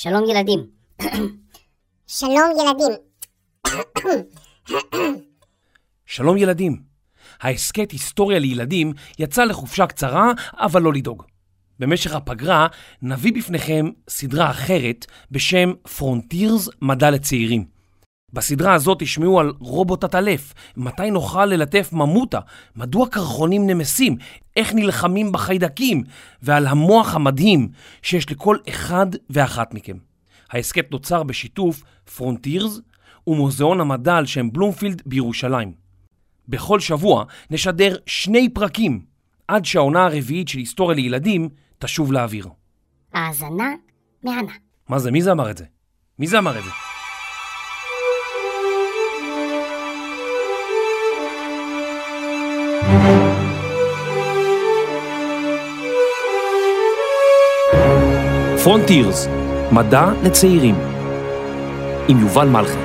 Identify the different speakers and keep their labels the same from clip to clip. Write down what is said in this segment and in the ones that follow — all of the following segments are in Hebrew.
Speaker 1: שלום ילדים.
Speaker 2: שלום ילדים.
Speaker 3: שלום ילדים. ההסכת היסטוריה לילדים יצא לחופשה קצרה, אבל לא לדאוג. במשך הפגרה נביא בפניכם סדרה אחרת בשם פרונטירס מדע לצעירים. בסדרה הזאת תשמעו על רובוט עטלף, מתי נוכל ללטף ממוטה, מדוע קרחונים נמסים, איך נלחמים בחיידקים, ועל המוח המדהים שיש לכל אחד ואחת מכם. ההסכת נוצר בשיתוף פרונטירס ומוזיאון המדע על שם בלומפילד בירושלים. בכל שבוע נשדר שני פרקים עד שהעונה הרביעית של היסטוריה לילדים תשוב לאוויר.
Speaker 1: האזנה מהנה.
Speaker 3: מה זה? מי זה אמר את זה? מי זה אמר את זה? פרונטירס, מדע לצעירים, עם יובל מלכי.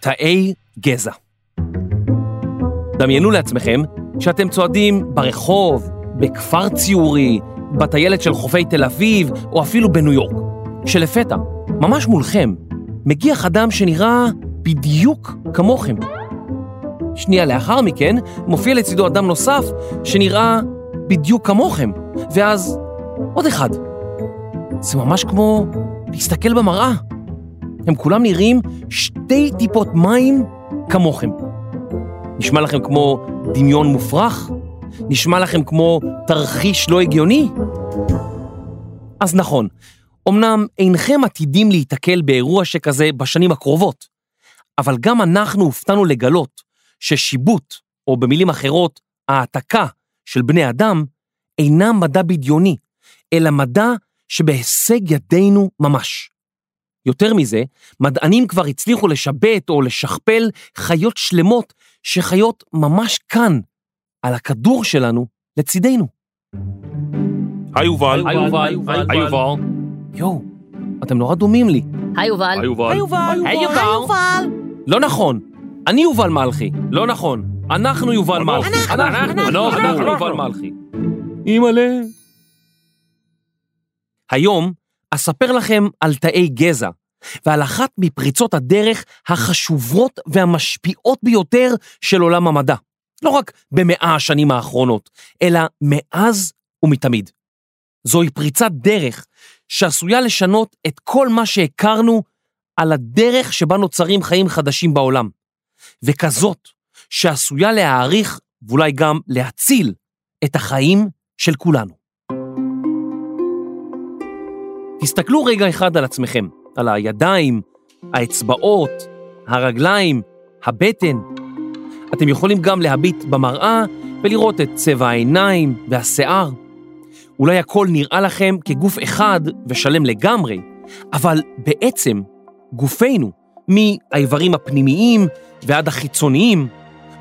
Speaker 3: תאי גזע. דמיינו לעצמכם שאתם צועדים ברחוב, בכפר ציורי, בטיילת של חופי תל אביב, או אפילו בניו יורק. שלפתע, ממש מולכם, מגיח אדם שנראה בדיוק כמוכם. שנייה לאחר מכן, מופיע לצידו אדם נוסף שנראה בדיוק כמוכם, ואז עוד אחד. זה ממש כמו להסתכל במראה. הם כולם נראים שתי טיפות מים כמוכם. נשמע לכם כמו דמיון מופרך? נשמע לכם כמו תרחיש לא הגיוני? אז נכון, אמנם אינכם עתידים להיתקל באירוע שכזה בשנים הקרובות, אבל גם אנחנו הופתענו לגלות ששיבוט, או במילים אחרות, העתקה של בני אדם, אינה מדע בדיוני, אלא מדע שבהישג ידינו ממש. יותר מזה, מדענים כבר הצליחו לשבת או לשכפל חיות שלמות שחיות ממש כאן, על הכדור שלנו, לצידנו. היי יובל.
Speaker 4: היי יובל.
Speaker 3: היי יובל. יואו, אתם נורא דומים לי.
Speaker 1: היי יובל.
Speaker 4: היי יובל.
Speaker 3: היי יובל. לא נכון, אני יובל מלכי, לא נכון. אנחנו יובל מלכי.
Speaker 4: אנחנו, אנחנו,
Speaker 3: אנחנו
Speaker 4: אנחנו.
Speaker 3: יובל מלכי. אימא'לה. היום אספר לכם על תאי גזע ועל אחת מפריצות הדרך החשובות והמשפיעות ביותר של עולם המדע. לא רק במאה השנים האחרונות, אלא מאז ומתמיד. זוהי פריצת דרך שעשויה לשנות את כל מה שהכרנו על הדרך שבה נוצרים חיים חדשים בעולם, וכזאת שעשויה להעריך ואולי גם להציל את החיים של כולנו. תסתכלו רגע אחד על עצמכם, על הידיים, האצבעות, הרגליים, הבטן. אתם יכולים גם להביט במראה ולראות את צבע העיניים והשיער. אולי הכל נראה לכם כגוף אחד ושלם לגמרי, אבל בעצם גופנו, מהאיברים הפנימיים ועד החיצוניים,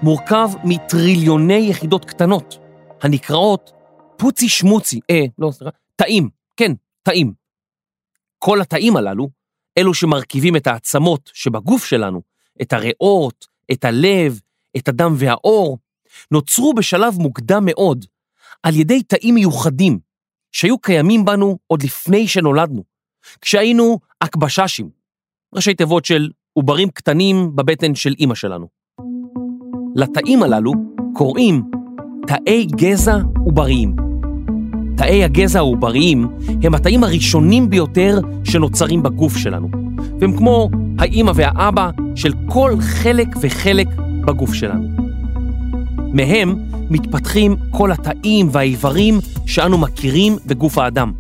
Speaker 3: מורכב מטריליוני יחידות קטנות, הנקראות פוצי שמוצי, אה, לא, סליחה, תאים, כן, תאים. כל התאים הללו, אלו שמרכיבים את העצמות שבגוף שלנו, את הריאות, את הלב, את הדם והעור, נוצרו בשלב מוקדם מאוד על ידי תאים מיוחדים שהיו קיימים בנו עוד לפני שנולדנו, כשהיינו אקבששים, ראשי תיבות של עוברים קטנים בבטן של אימא שלנו. לתאים הללו קוראים תאי גזע עובריים. תאי הגזע העובריים הם התאים הראשונים ביותר שנוצרים בגוף שלנו, והם כמו האימא והאבא של כל חלק וחלק בגוף שלנו. מהם מתפתחים כל התאים והאיברים שאנו מכירים בגוף האדם.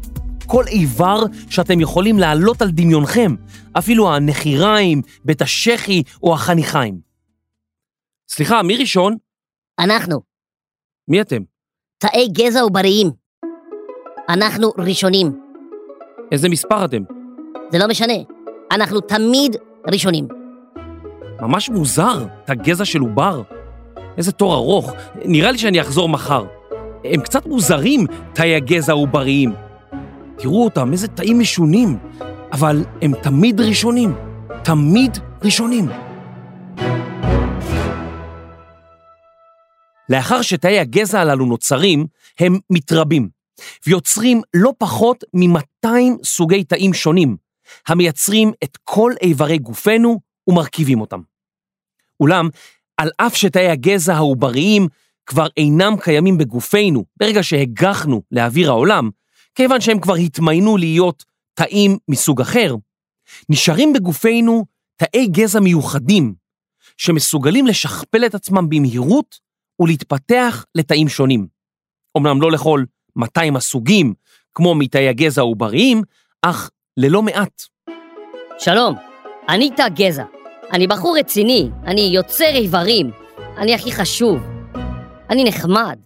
Speaker 3: כל איבר שאתם יכולים להעלות על דמיונכם, אפילו הנחיריים, בית השחי או החניכיים. סליחה, מי ראשון?
Speaker 1: אנחנו,
Speaker 3: מי אתם?
Speaker 1: תאי גזע עובריים. אנחנו ראשונים.
Speaker 3: איזה מספר אתם?
Speaker 1: זה לא משנה. אנחנו תמיד ראשונים.
Speaker 3: ממש מוזר, תא גזע של עובר. איזה תור ארוך, נראה לי שאני אחזור מחר. הם קצת מוזרים, תאי הגזע העובריים. תראו אותם, איזה תאים משונים, אבל הם תמיד ראשונים. תמיד ראשונים. לאחר שתאי הגזע הללו נוצרים, הם מתרבים, ויוצרים לא פחות מ-200 סוגי תאים שונים, המייצרים את כל איברי גופנו ומרכיבים אותם. אולם, על אף שתאי הגזע העובריים כבר אינם קיימים בגופנו ברגע שהגחנו לאוויר העולם, כיוון שהם כבר התמיינו להיות תאים מסוג אחר, נשארים בגופנו תאי גזע מיוחדים, שמסוגלים לשכפל את עצמם במהירות ולהתפתח לתאים שונים. אמנם לא לכל 200 הסוגים, כמו מתאי הגזע העובריים, אך ללא מעט.
Speaker 1: שלום, אני תא גזע. אני בחור רציני, אני יוצר איברים, אני הכי חשוב. אני נחמד.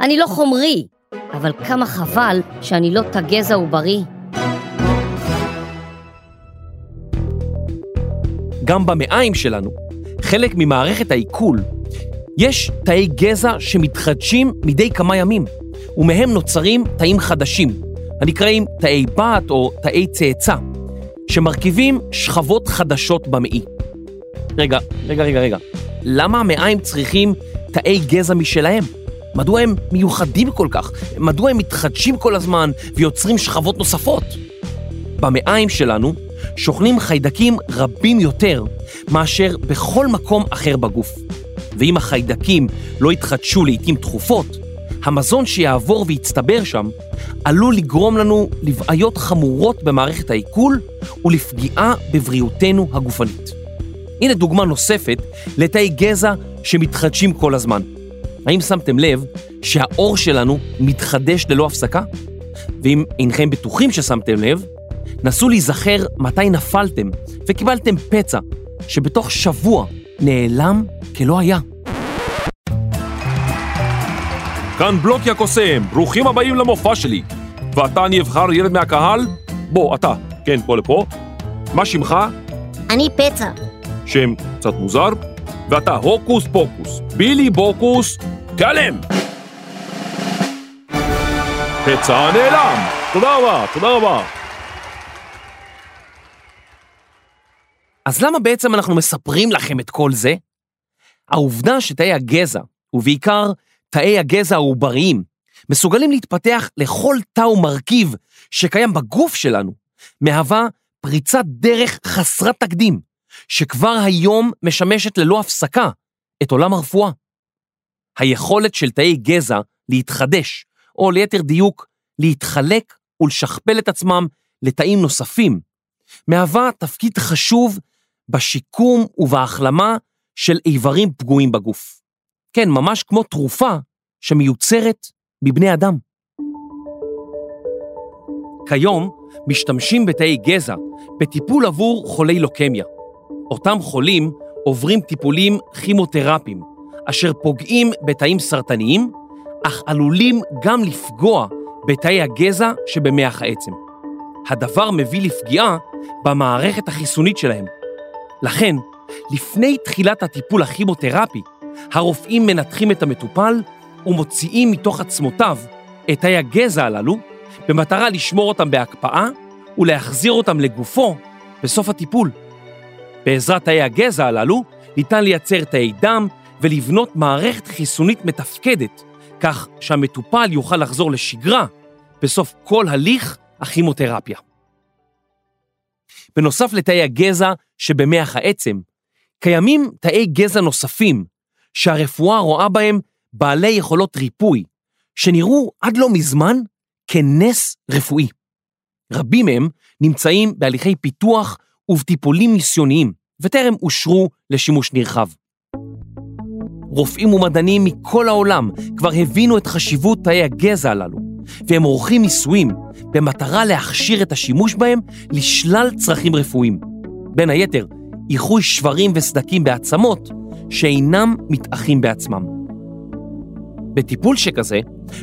Speaker 1: אני לא חומרי, אבל כמה חבל שאני לא תא גזע עוברי.
Speaker 3: גם במעיים שלנו, חלק ממערכת העיכול, יש תאי גזע שמתחדשים מדי כמה ימים, ומהם נוצרים תאים חדשים, הנקראים תאי בת או תאי צאצא, שמרכיבים שכבות חדשות במעי. רגע, רגע, רגע, רגע. למה המעיים צריכים תאי גזע משלהם? מדוע הם מיוחדים כל כך? מדוע הם מתחדשים כל הזמן ויוצרים שכבות נוספות? במעיים שלנו שוכנים חיידקים רבים יותר מאשר בכל מקום אחר בגוף. ואם החיידקים לא יתחדשו לעיתים תכופות, המזון שיעבור ויצטבר שם עלול לגרום לנו לבעיות חמורות במערכת העיכול ולפגיעה בבריאותנו הגופנית. הנה דוגמה נוספת לתאי גזע שמתחדשים כל הזמן. האם שמתם לב שהאור שלנו מתחדש ללא הפסקה? ואם אינכם בטוחים ששמתם לב, נסו להיזכר מתי נפלתם וקיבלתם פצע שבתוך שבוע נעלם כלא היה.
Speaker 4: כאן בלוקי הקוסם, ברוכים הבאים למופע שלי. ואתה אני אבחר ילד מהקהל? בוא, אתה, כן, פה לפה. מה שמך?
Speaker 2: אני פצע.
Speaker 4: שם קצת מוזר. ואתה הוקוס פוקוס, בילי בוקוס, תיעלם! פצע נעלם! תודה רבה, תודה רבה.
Speaker 3: אז למה בעצם אנחנו מספרים לכם את כל זה? העובדה שתאי הגזע, ובעיקר תאי הגזע העובריים, מסוגלים להתפתח לכל תא ומרכיב שקיים בגוף שלנו, מהווה פריצת דרך חסרת תקדים, שכבר היום משמשת ללא הפסקה את עולם הרפואה. היכולת של תאי גזע להתחדש, או ליתר דיוק, להתחלק ולשכפל את עצמם לתאים נוספים, מהווה תפקיד חשוב בשיקום ובהחלמה של איברים פגועים בגוף. כן, ממש כמו תרופה שמיוצרת בבני אדם. כיום משתמשים בתאי גזע בטיפול עבור חולי לוקמיה. אותם חולים עוברים טיפולים כימותרפיים, אשר פוגעים בתאים סרטניים, אך עלולים גם לפגוע בתאי הגזע שבמח העצם. הדבר מביא לפגיעה במערכת החיסונית שלהם. לכן, לפני תחילת הטיפול הכימותרפי, הרופאים מנתחים את המטופל ומוציאים מתוך עצמותיו את תאי הגזע הללו, במטרה לשמור אותם בהקפאה ולהחזיר אותם לגופו בסוף הטיפול. בעזרת תאי הגזע הללו ניתן לייצר תאי דם ולבנות מערכת חיסונית מתפקדת, כך שהמטופל יוכל לחזור לשגרה בסוף כל הליך הכימותרפיה. בנוסף לתאי הגזע שבמח העצם, קיימים תאי גזע נוספים שהרפואה רואה בהם בעלי יכולות ריפוי, שנראו עד לא מזמן כנס רפואי. רבים מהם נמצאים בהליכי פיתוח ובטיפולים ניסיוניים, וטרם אושרו לשימוש נרחב. רופאים ומדענים מכל העולם כבר הבינו את חשיבות תאי הגזע הללו, והם עורכים ניסויים במטרה להכשיר את השימוש בהם לשלל צרכים רפואיים. בין היתר, איחוי שברים וסדקים בעצמות שאינם מתאחים בעצמם. בטיפול שכזה,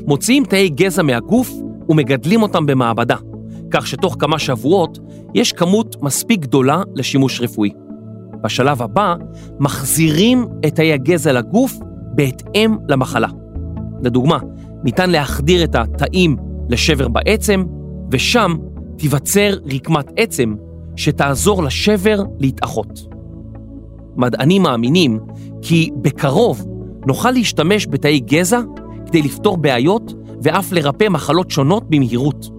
Speaker 3: מוציאים תאי גזע מהגוף ומגדלים אותם במעבדה, כך שתוך כמה שבועות יש כמות מספיק גדולה לשימוש רפואי. בשלב הבא, מחזירים את תאי הגזע לגוף בהתאם למחלה. לדוגמה, ניתן להחדיר את התאים לשבר בעצם, ושם תיווצר רקמת עצם שתעזור לשבר להתאחות. מדענים מאמינים כי בקרוב נוכל להשתמש בתאי גזע כדי לפתור בעיות ואף לרפא מחלות שונות במהירות.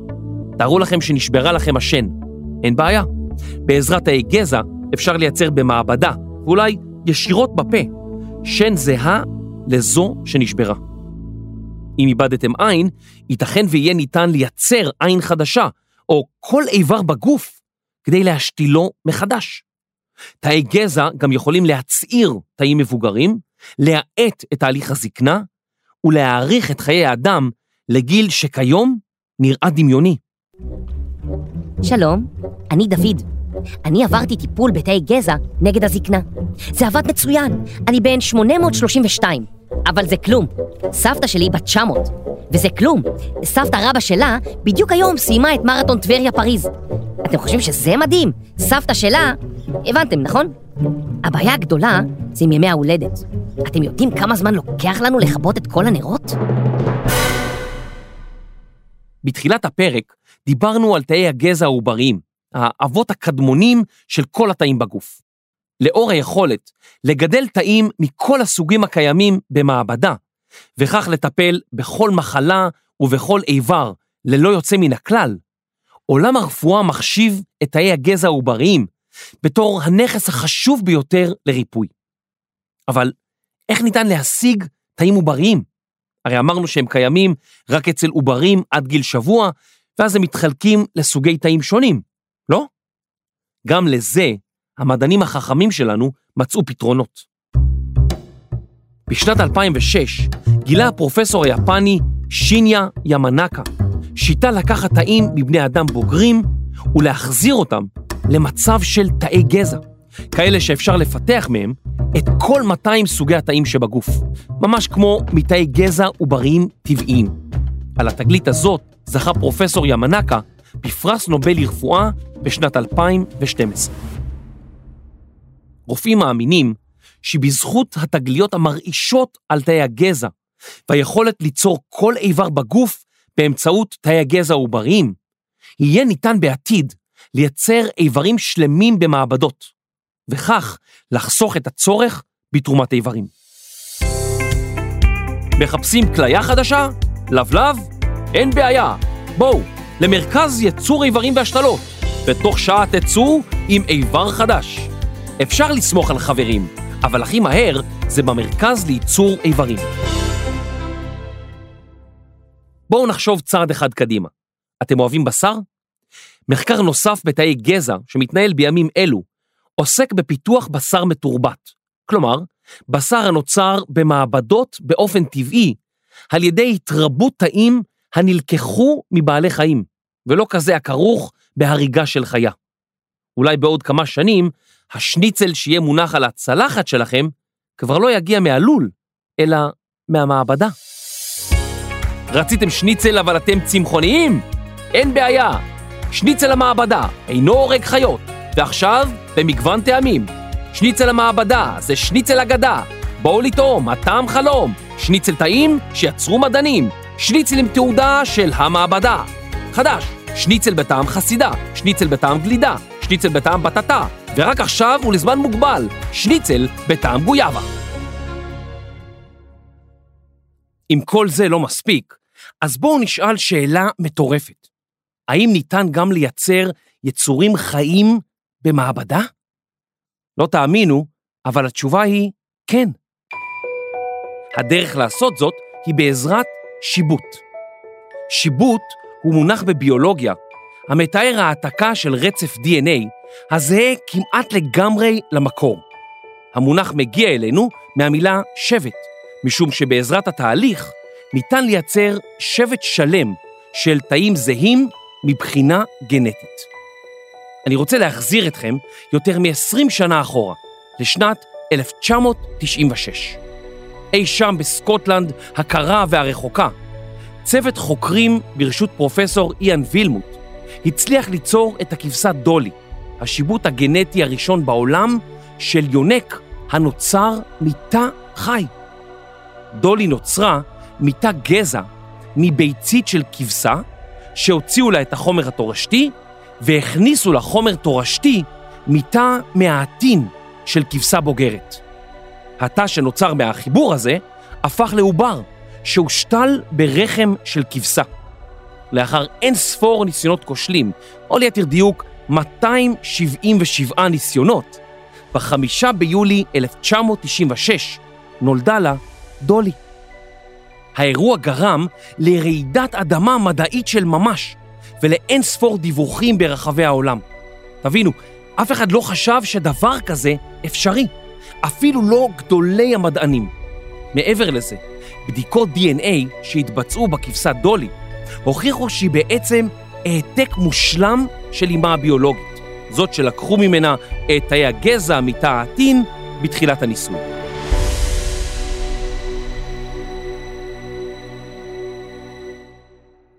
Speaker 3: תארו לכם שנשברה לכם השן. אין בעיה. בעזרת תאי גזע אפשר לייצר במעבדה, ואולי ישירות בפה, שן זהה לזו שנשברה. אם איבדתם עין, ייתכן ויהיה ניתן לייצר עין חדשה, או כל איבר בגוף, כדי להשתילו מחדש. תאי גזע גם יכולים להצעיר תאים מבוגרים, להאט את תהליך הזקנה ולהאריך את חיי האדם לגיל שכיום נראה דמיוני.
Speaker 1: שלום, אני דוד. אני עברתי טיפול בתאי גזע נגד הזקנה. זה עבד מצוין, אני בן 832, אבל זה כלום. סבתא שלי בת 900, וזה כלום. סבתא רבא שלה בדיוק היום סיימה את מרתון טבריה פריז. אתם חושבים שזה מדהים? סבתא שלה... הבנתם, נכון? הבעיה הגדולה זה עם ימי ההולדת. אתם יודעים כמה זמן לוקח לנו לכבות את כל הנרות?
Speaker 3: בתחילת הפרק דיברנו על תאי הגזע העובריים, האבות הקדמונים של כל התאים בגוף. לאור היכולת לגדל תאים מכל הסוגים הקיימים במעבדה, וכך לטפל בכל מחלה ובכל איבר ללא יוצא מן הכלל, עולם הרפואה מחשיב את תאי הגזע העובריים בתור הנכס החשוב ביותר לריפוי. אבל איך ניתן להשיג תאים עובריים? הרי אמרנו שהם קיימים רק אצל עוברים עד גיל שבוע, ואז הם מתחלקים לסוגי תאים שונים, לא? גם לזה המדענים החכמים שלנו מצאו פתרונות. בשנת 2006 גילה הפרופסור היפני שיניה ימנקה שיטה לקחת תאים מבני אדם בוגרים ולהחזיר אותם למצב של תאי גזע, כאלה שאפשר לפתח מהם את כל 200 סוגי התאים שבגוף, ממש כמו מתאי גזע עובריים טבעיים. על התגלית הזאת זכה פרופסור ימנקה בפרס נובל לרפואה בשנת 2012. רופאים מאמינים שבזכות התגליות המרעישות על תאי הגזע והיכולת ליצור כל איבר בגוף באמצעות תאי הגזע העובריים, יהיה ניתן בעתיד לייצר איברים שלמים במעבדות, וכך לחסוך את הצורך בתרומת איברים. מחפשים כליה חדשה? לבלב? אין בעיה. בואו, למרכז יצור איברים והשתלות, ותוך שעה תצאו עם איבר חדש. אפשר לסמוך על חברים, אבל הכי מהר זה במרכז לייצור איברים. בואו נחשוב צעד אחד קדימה. אתם אוהבים בשר? מחקר נוסף בתאי גזע שמתנהל בימים אלו עוסק בפיתוח בשר מתורבת. כלומר, בשר הנוצר במעבדות באופן טבעי על ידי התרבות תאים הנלקחו מבעלי חיים, ולא כזה הכרוך בהריגה של חיה. אולי בעוד כמה שנים, השניצל שיהיה מונח על הצלחת שלכם כבר לא יגיע מהלול, אלא מהמעבדה. רציתם שניצל אבל אתם צמחוניים? אין בעיה. שניצל המעבדה אינו הורג חיות, ועכשיו במגוון טעמים. שניצל המעבדה זה שניצל אגדה. בואו לטעום, הטעם חלום. שניצל טעים שיצרו מדענים. שניצל עם תעודה של המעבדה. חדש, שניצל בטעם חסידה, שניצל בטעם גלידה, שניצל בטעם בטטה, ורק עכשיו ולזמן מוגבל, שניצל בטעם גויאבה. אם כל זה לא מספיק, אז בואו נשאל שאלה מטורפת. האם ניתן גם לייצר יצורים חיים במעבדה? לא תאמינו, אבל התשובה היא כן. הדרך לעשות זאת היא בעזרת שיבוט. שיבוט הוא מונח בביולוגיה המתאר העתקה של רצף DNA הזהה כמעט לגמרי למקור. המונח מגיע אלינו מהמילה שבט, משום שבעזרת התהליך ניתן לייצר שבט שלם של תאים זהים מבחינה גנטית. אני רוצה להחזיר אתכם יותר מ-20 שנה אחורה, לשנת 1996. אי שם בסקוטלנד הקרה והרחוקה, צוות חוקרים ברשות פרופסור איאן וילמוט הצליח ליצור את הכבשה דולי, השיבוט הגנטי הראשון בעולם של יונק הנוצר מתא חי. דולי נוצרה מתא גזע מביצית של כבשה שהוציאו לה את החומר התורשתי והכניסו לה חומר תורשתי מתא מהעטין של כבשה בוגרת. התא שנוצר מהחיבור הזה הפך לעובר שהושתל ברחם של כבשה. לאחר אין ספור ניסיונות כושלים, או ליתר דיוק, 277 ניסיונות, בחמישה ביולי 1996 נולדה לה דולי. האירוע גרם לרעידת אדמה מדעית של ממש ולאין ספור דיווחים ברחבי העולם. תבינו, אף אחד לא חשב שדבר כזה אפשרי, אפילו לא גדולי המדענים. מעבר לזה, בדיקות DNA שהתבצעו בכבשת דולי הוכיחו שהיא בעצם העתק מושלם של אימה הביולוגית, זאת שלקחו ממנה את תאי הגזע מתא העטין בתחילת הניסוי.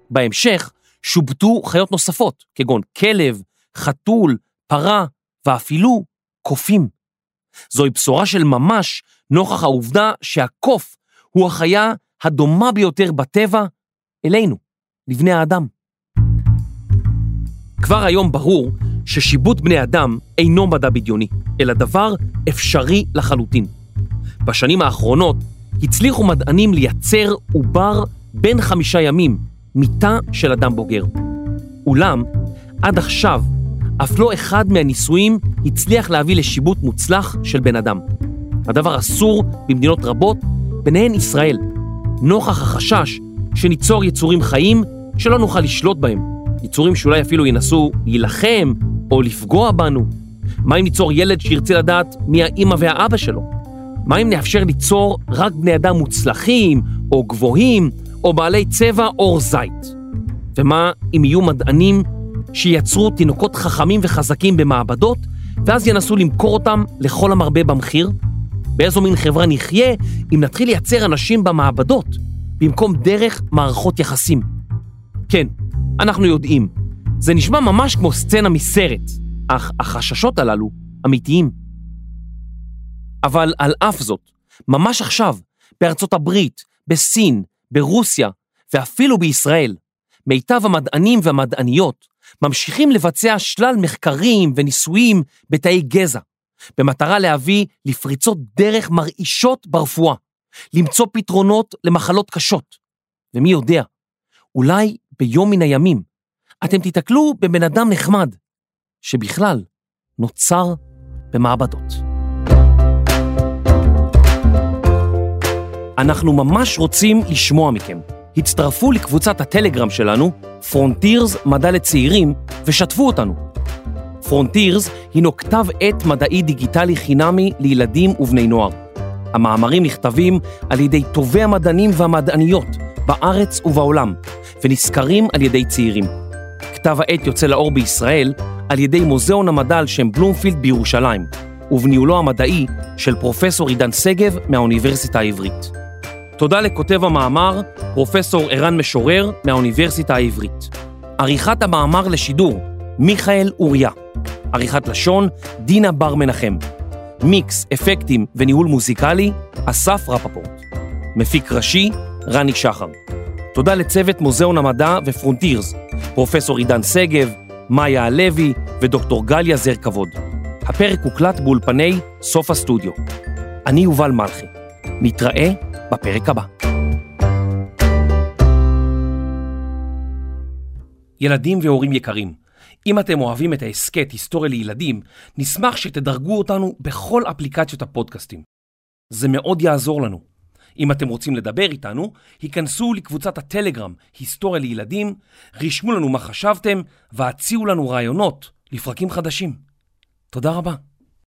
Speaker 3: בהמשך שובטו חיות נוספות, כגון כלב, חתול, פרה ואפילו קופים. זוהי בשורה של ממש נוכח העובדה שהקוף הוא החיה הדומה ביותר בטבע אלינו, לבני האדם. כבר היום ברור ששיבוט בני אדם אינו מדע בדיוני, אלא דבר אפשרי לחלוטין. בשנים האחרונות הצליחו מדענים לייצר עובר בין חמישה ימים מתא של אדם בוגר. אולם, עד עכשיו, אף לא אחד מהניסויים הצליח להביא לשיבוט מוצלח של בן אדם. הדבר אסור במדינות רבות, ביניהן ישראל, נוכח החשש שניצור יצורים חיים שלא נוכל לשלוט בהם. יצורים שאולי אפילו ינסו להילחם או לפגוע בנו. מה אם ניצור ילד שירצה לדעת מי האימא והאבא שלו? מה אם נאפשר ליצור רק בני אדם מוצלחים או גבוהים או בעלי צבע עור זית? ומה אם יהיו מדענים שייצרו תינוקות חכמים וחזקים במעבדות ואז ינסו למכור אותם לכל המרבה במחיר? באיזו מין חברה נחיה אם נתחיל לייצר אנשים במעבדות במקום דרך מערכות יחסים? כן, אנחנו יודעים, זה נשמע ממש כמו סצנה מסרט, אך החששות הללו אמיתיים. אבל על אף זאת, ממש עכשיו, בארצות הברית, בסין, ברוסיה ואפילו בישראל, מיטב המדענים והמדעניות ממשיכים לבצע שלל מחקרים וניסויים בתאי גזע, במטרה להביא לפריצות דרך מרעישות ברפואה, למצוא פתרונות למחלות קשות. ומי יודע, אולי ביום מן הימים אתם תיתקלו בבן אדם נחמד, שבכלל נוצר במעבדות. אנחנו ממש רוצים לשמוע מכם. הצטרפו לקבוצת הטלגרם שלנו, פרונטירס מדע לצעירים, ושתפו אותנו. פרונטירס הינו כתב עת מדעי דיגיטלי חינמי לילדים ובני נוער. המאמרים נכתבים על ידי טובי המדענים והמדעניות בארץ ובעולם, ונזכרים על ידי צעירים. כתב העת יוצא לאור בישראל על ידי מוזיאון המדע על שם בלומפילד בירושלים, ובניהולו המדעי של פרופסור עידן שגב מהאוניברסיטה העברית. תודה לכותב המאמר, פרופסור ערן משורר מהאוניברסיטה העברית. עריכת המאמר לשידור, מיכאל אוריה. עריכת לשון, דינה בר מנחם. מיקס, אפקטים וניהול מוזיקלי, אסף רפפורט. מפיק ראשי, רני שחר. תודה לצוות מוזיאון המדע ופרונטירס, פרופסור עידן שגב, מאיה הלוי ודוקטור גליה זר כבוד. הפרק הוקלט באולפני סוף הסטודיו. אני יובל מלכי. נתראה בפרק הבא. ילדים והורים יקרים, אם אתם אוהבים את ההסכת היסטוריה לילדים, נשמח שתדרגו אותנו בכל אפליקציות הפודקאסטים. זה מאוד יעזור לנו. אם אתם רוצים לדבר איתנו, היכנסו לקבוצת הטלגרם היסטוריה לילדים, רשמו לנו מה חשבתם והציעו לנו רעיונות לפרקים חדשים. תודה רבה.